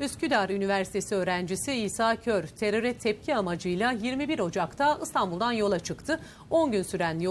Üsküdar Üniversitesi öğrencisi İsa Kör teröre tepki amacıyla 21 Ocak'ta İstanbul'dan yola çıktı. 10 gün süren yol